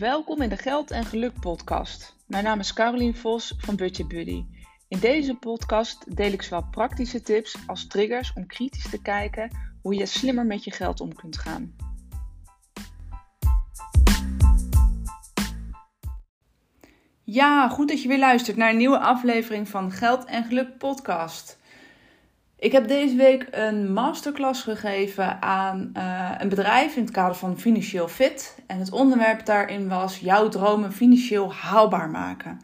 Welkom in de Geld en Geluk podcast. Mijn naam is Carolien Vos van Budget Buddy. In deze podcast deel ik zowel praktische tips als triggers om kritisch te kijken hoe je slimmer met je geld om kunt gaan. Ja, goed dat je weer luistert naar een nieuwe aflevering van Geld en Geluk podcast. Ik heb deze week een masterclass gegeven aan uh, een bedrijf in het kader van Financieel Fit. En het onderwerp daarin was jouw dromen financieel haalbaar maken.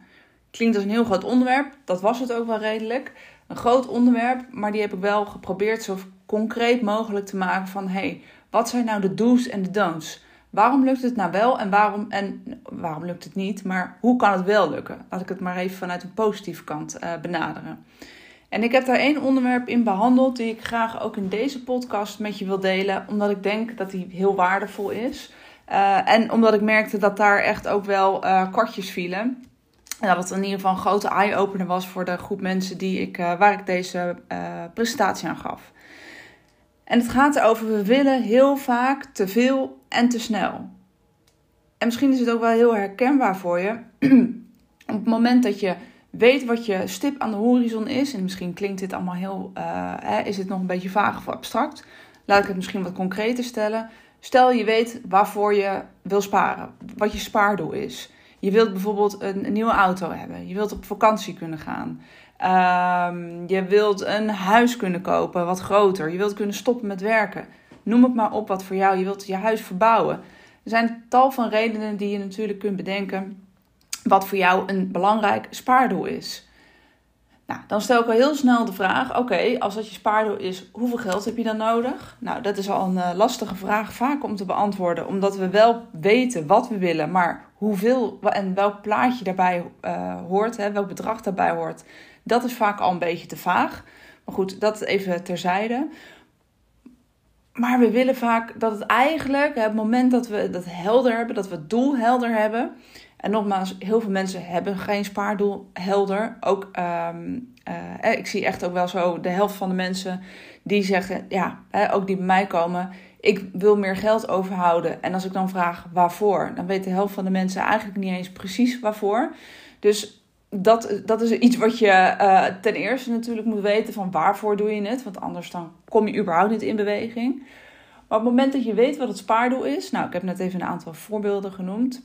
Klinkt als een heel groot onderwerp, dat was het ook wel redelijk. Een groot onderwerp, maar die heb ik wel geprobeerd zo concreet mogelijk te maken van... hey, wat zijn nou de do's en de don'ts? Waarom lukt het nou wel en waarom, en waarom lukt het niet? Maar hoe kan het wel lukken? Laat ik het maar even vanuit een positieve kant uh, benaderen. En ik heb daar één onderwerp in behandeld die ik graag ook in deze podcast met je wil delen, omdat ik denk dat die heel waardevol is. Uh, en omdat ik merkte dat daar echt ook wel uh, kortjes vielen. En dat het in ieder geval een grote eye-opener was voor de groep mensen die ik, uh, waar ik deze presentatie aan gaf. En het gaat erover, we willen heel vaak te veel en te snel. En misschien is het ook wel heel herkenbaar voor je. Op het moment dat je weet wat je stip aan de horizon is. En misschien klinkt dit allemaal heel, uh, hè, is het nog een beetje vaag of abstract. Laat ik het misschien wat concreter stellen. Stel je weet waarvoor je wil sparen, wat je spaardoel is. Je wilt bijvoorbeeld een, nieuwe auto hebben. Je wilt op vakantie kunnen gaan. Um, je wilt een huis kunnen kopen, wat groter. Je wilt kunnen stoppen met werken. Noem het maar op wat voor jou. Je wilt je huis verbouwen. Er zijn tal van redenen die je natuurlijk kunt bedenken wat voor jou een belangrijk spaardoel is. Nou, dan stel ik al heel snel de vraag: oké, als dat je spaardoel is, hoeveel geld heb je dan nodig? Nou, dat is al een uh, lastige vraag, vaak om te beantwoorden, omdat we wel weten wat we willen, maar hoeveel en welk plaatje daarbij uh, hoort, hè, welk bedrag daarbij hoort, dat is vaak al een beetje te vaag. Maar goed, dat even terzijde. Maar we willen vaak dat het eigenlijk, het moment dat we dat helder hebben, dat we het doel helder hebben, en nogmaals, heel veel mensen hebben geen spaardoel helder. Ook, um, uh, ik zie echt ook wel zo de helft van de mensen die zeggen, ja, ook die bij mij komen, ik wil meer geld overhouden. En als ik dan vraag waarvoor, dan weet de helft van de mensen eigenlijk niet eens precies waarvoor. Dus dat, dat is iets wat je uh, ten eerste natuurlijk moet weten van waarvoor doe je het. Want anders dan kom je überhaupt niet in beweging. Maar op het moment dat je weet wat het spaardoel is, nou ik heb net even een aantal voorbeelden genoemd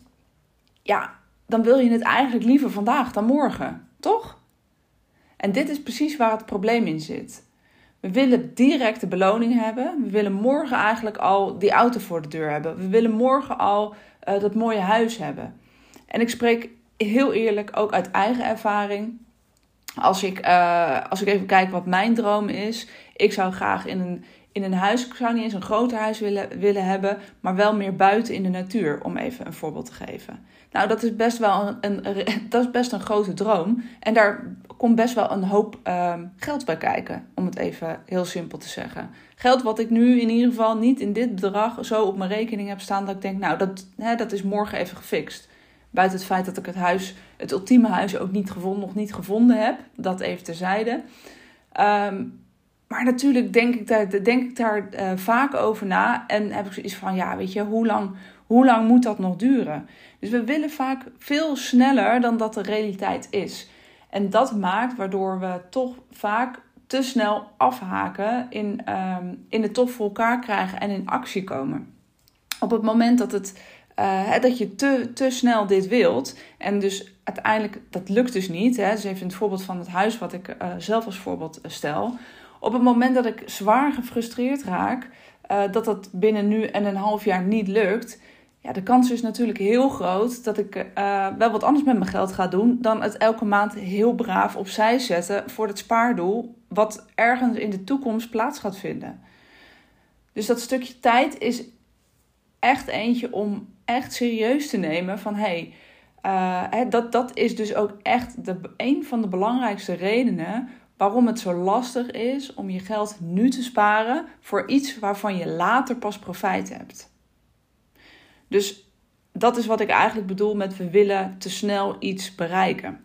ja, dan wil je het eigenlijk liever vandaag dan morgen, toch? En dit is precies waar het probleem in zit. We willen directe beloning hebben. We willen morgen eigenlijk al die auto voor de deur hebben. We willen morgen al uh, dat mooie huis hebben. En ik spreek heel eerlijk ook uit eigen ervaring. Als ik, uh, als ik even kijk wat mijn droom is. Ik zou graag in een, in een huis, ik zou niet eens een groter huis willen, willen hebben, maar wel meer buiten in de natuur, om even een voorbeeld te geven. Nou, dat is best wel een, een dat is best een grote droom. En daar komt best wel een hoop uh, geld bij kijken, om het even heel simpel te zeggen. Geld wat ik nu in ieder geval niet in dit bedrag zo op mijn rekening heb staan dat ik denk, nou, dat, hè, dat is morgen even gefixt. Buiten het feit dat ik het huis, het ultieme huis, ook niet gevonden, nog niet gevonden heb. Dat even terzijde. Um, maar natuurlijk denk ik daar, denk ik daar uh, vaak over na. En heb ik zoiets van, ja, weet je, hoe lang, hoe lang moet dat nog duren? Dus we willen vaak veel sneller dan dat de realiteit is. En dat maakt waardoor we toch vaak te snel afhaken in, um, in het toch voor elkaar krijgen en in actie komen. Op het moment dat, het, uh, dat je te, te snel dit wilt en dus uiteindelijk, dat lukt dus niet. Hè, dus even het voorbeeld van het huis wat ik uh, zelf als voorbeeld stel op het moment dat ik zwaar gefrustreerd raak, uh, dat dat binnen nu en een half jaar niet lukt, ja, de kans is natuurlijk heel groot dat ik uh, wel wat anders met mijn geld ga doen dan het elke maand heel braaf opzij zetten voor het spaardoel, wat ergens in de toekomst plaats gaat vinden. Dus dat stukje tijd is echt eentje om echt serieus te nemen van hey, uh, dat, dat is dus ook echt de, een van de belangrijkste redenen waarom het zo lastig is om je geld nu te sparen voor iets waarvan je later pas profijt hebt. Dus dat is wat ik eigenlijk bedoel met we willen te snel iets bereiken.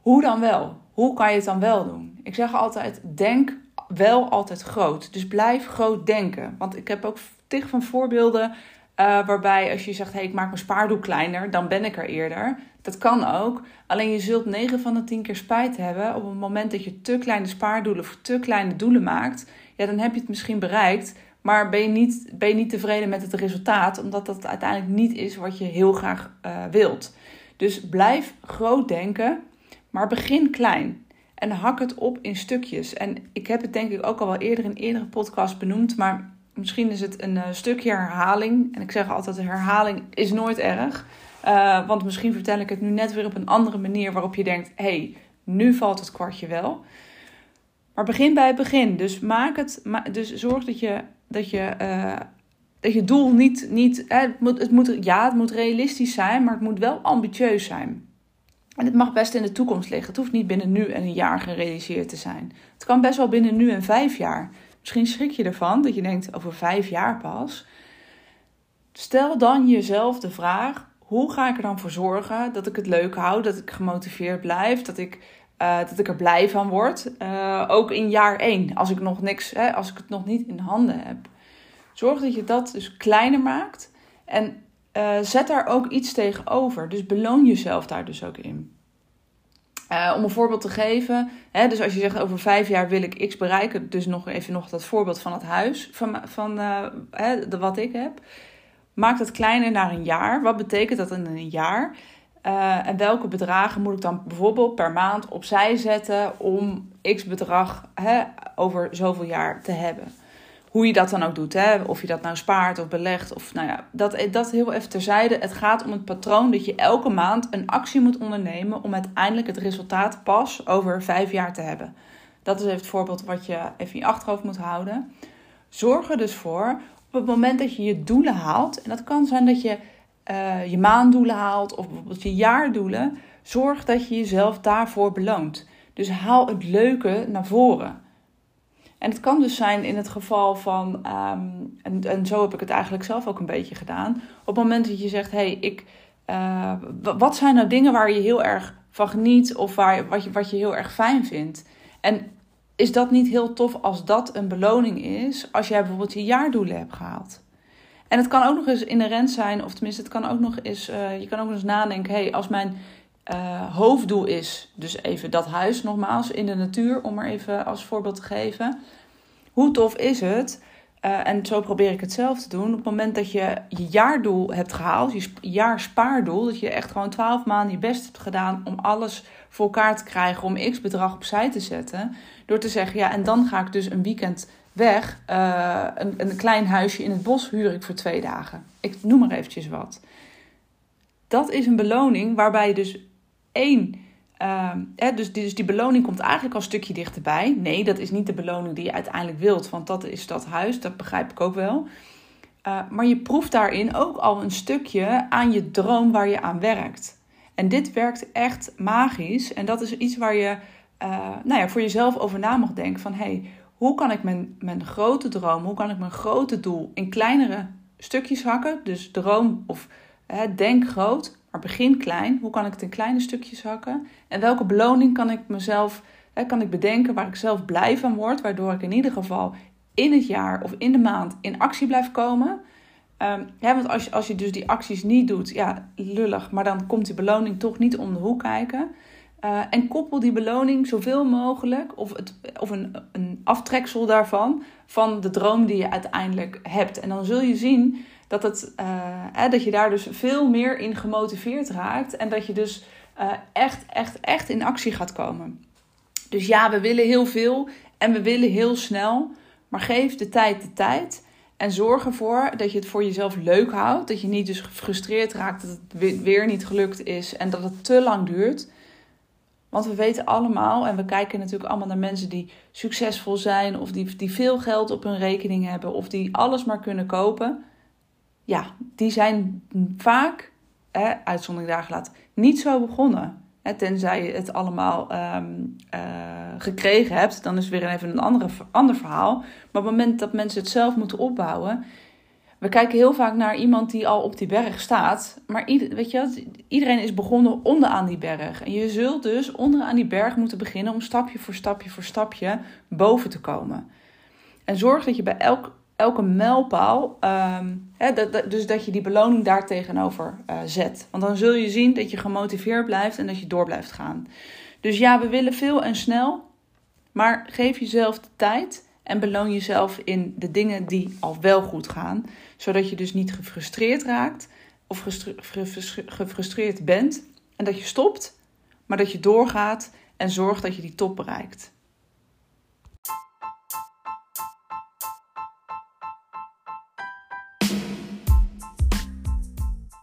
Hoe dan wel? Hoe kan je het dan wel doen? Ik zeg altijd: denk wel altijd groot. Dus blijf groot denken. Want ik heb ook tig van voorbeelden Uh, waarbij als je zegt, hey, ik maak mijn spaardoel kleiner, dan ben ik er eerder. Dat kan ook. Alleen je zult 9 van de 10 keer spijt hebben op het moment dat je te kleine spaardoelen of te kleine doelen maakt. Ja, dan heb je het misschien bereikt, maar ben je niet, ben je niet tevreden met het resultaat, omdat dat uiteindelijk niet is wat je heel graag uh, wilt. Dus blijf groot denken, maar begin klein. En hak het op in stukjes. En ik heb het denk ik ook al wel eerder in eerdere podcast benoemd, maar misschien is het een uh, stukje herhaling. En ik zeg altijd: herhaling is nooit erg. Uh, want misschien vertel ik het nu net weer op een andere manier waarop je denkt: hé, hey, nu valt het kwartje wel. Maar begin bij het begin. Dus maak het. Dus zorg dat je, dat je, uh, dat je doel niet. niet het, moet, het moet, ja, het moet realistisch zijn, maar het moet wel ambitieus zijn. En het mag best in de toekomst liggen. Het hoeft niet binnen nu en een jaar gerealiseerd te zijn. Het kan best wel binnen nu en vijf jaar. Misschien schrik je ervan dat je denkt over vijf jaar pas. Stel dan jezelf de vraag: hoe ga ik er dan voor zorgen dat ik het leuk hou, dat ik gemotiveerd blijf, dat ik, uh, dat ik er blij van word? Uh, ook in jaar één, als ik nog niks, hè, als ik het nog niet in handen heb. Zorg dat je dat dus kleiner maakt en uh, zet daar ook iets tegenover. Dus beloon jezelf daar dus ook in. Uh, om een voorbeeld te geven, hè, dus als je zegt over vijf jaar wil ik x bereiken, dus nog even nog dat voorbeeld van het huis, van, van uh, hè, de, wat ik heb. Maak dat kleiner naar een jaar. Wat betekent dat in een jaar? Uh, en welke bedragen moet ik dan bijvoorbeeld per maand opzij zetten om x bedrag hè, over zoveel jaar te hebben? Hoe je dat dan ook doet, hè? of je dat nou spaart of belegt, of nou ja, dat, dat heel even terzijde. Het gaat om het patroon dat je elke maand een actie moet ondernemen om uiteindelijk het resultaat pas over vijf jaar te hebben. Dat is even het voorbeeld wat je even in je achterhoofd moet houden. Zorg er dus voor op het moment dat je je doelen haalt, en dat kan zijn dat je uh, je maanddoelen haalt of bijvoorbeeld je jaardoelen, zorg dat je jezelf daarvoor beloont. Dus haal het leuke naar voren. En het kan dus zijn in het geval van, um, en, en zo heb ik het eigenlijk zelf ook een beetje gedaan. Op het moment dat je zegt, hé, hey, ik, uh, wat zijn nou dingen waar je heel erg van geniet of waar, wat, je, wat je heel erg fijn vindt? En is dat niet heel tof als dat een beloning is als jij bijvoorbeeld je jaardoelen hebt gehaald? En het kan ook nog eens inherent zijn, of tenminste, het kan ook nog eens, uh, je kan ook nog eens nadenken, hé, hey, als mijn uh, hoofddoel is. Dus even dat huis nogmaals in de natuur, om maar even als voorbeeld te geven. Hoe tof is het? Uh, en zo probeer ik het zelf te doen. Op het moment dat je je jaardoel hebt gehaald, je jaarspaardoel, dat je echt gewoon 12 maanden je best hebt gedaan om alles voor elkaar te krijgen, om x bedrag opzij te zetten. Door te zeggen, ja, en dan ga ik dus een weekend weg. Uh, een, een klein huisje in het bos huur ik voor twee dagen. Ik noem maar eventjes wat. Dat is een beloning waarbij je dus één. Uh, hè, dus, die, dus die beloning komt eigenlijk al een stukje dichterbij. Nee, dat is niet de beloning die je uiteindelijk wilt, want dat is dat huis, dat begrijp ik ook wel. Uh, maar je proeft daarin ook al een stukje aan je droom waar je aan werkt. En dit werkt echt magisch. En dat is iets waar je uh, nou ja, voor jezelf over na mag denken. Van hey, hoe kan ik mijn, mijn grote droom, hoe kan ik mijn grote doel in kleinere stukjes hakken? Dus droom of hè, denk groot, maar begin klein. Hoe kan ik het in kleine stukjes hakken? En welke beloning kan ik mezelf hè, kan ik bedenken waar ik zelf blij van word, waardoor ik in ieder geval in het jaar of in de maand in actie blijf komen. Ja, want als je, als je dus die acties niet doet, ja, lullig, maar dan komt die beloning toch niet om de hoek kijken. Uh, en koppel die beloning zoveel mogelijk, of, het, of een, een aftreksel daarvan, van de droom die je uiteindelijk hebt. En dan zul je zien dat, het, uh, dat je daar dus veel meer in gemotiveerd raakt. En dat je dus uh, echt, echt, echt in actie gaat komen. Dus ja, we willen heel veel en we willen heel snel. Maar geef de tijd de tijd. En zorg ervoor dat je het voor jezelf leuk houdt. Dat je niet dus gefrustreerd raakt dat het weer niet gelukt is en dat het te lang duurt. Want we weten allemaal, en we kijken natuurlijk allemaal naar mensen die succesvol zijn, of die, die veel geld op hun rekening hebben, of die alles maar kunnen kopen. Ja, die zijn vaak, uitzondering daar gelaten, niet zo begonnen. Hè, tenzij je het allemaal um, gekregen hebt, dan is weer even een andere, ander verhaal. Maar op het moment dat mensen het zelf moeten opbouwen, we kijken heel vaak naar iemand die al op die berg staat. Maar weet je, iedereen is begonnen onderaan die berg. En je zult dus onderaan die berg moeten beginnen om stapje voor stapje voor stapje boven te komen. En zorg dat je bij elk, elke mijlpaal, ehm, dus dat je die beloning daar tegenover uh, zet. Want dan zul je zien dat je gemotiveerd blijft en dat je door blijft gaan. Dus ja, we willen veel en snel, maar geef jezelf de tijd en beloon jezelf in de dingen die al wel goed gaan, zodat je dus niet gefrustreerd raakt of gefrustreerd bent en dat je stopt, maar dat je doorgaat en zorgt dat je die top bereikt.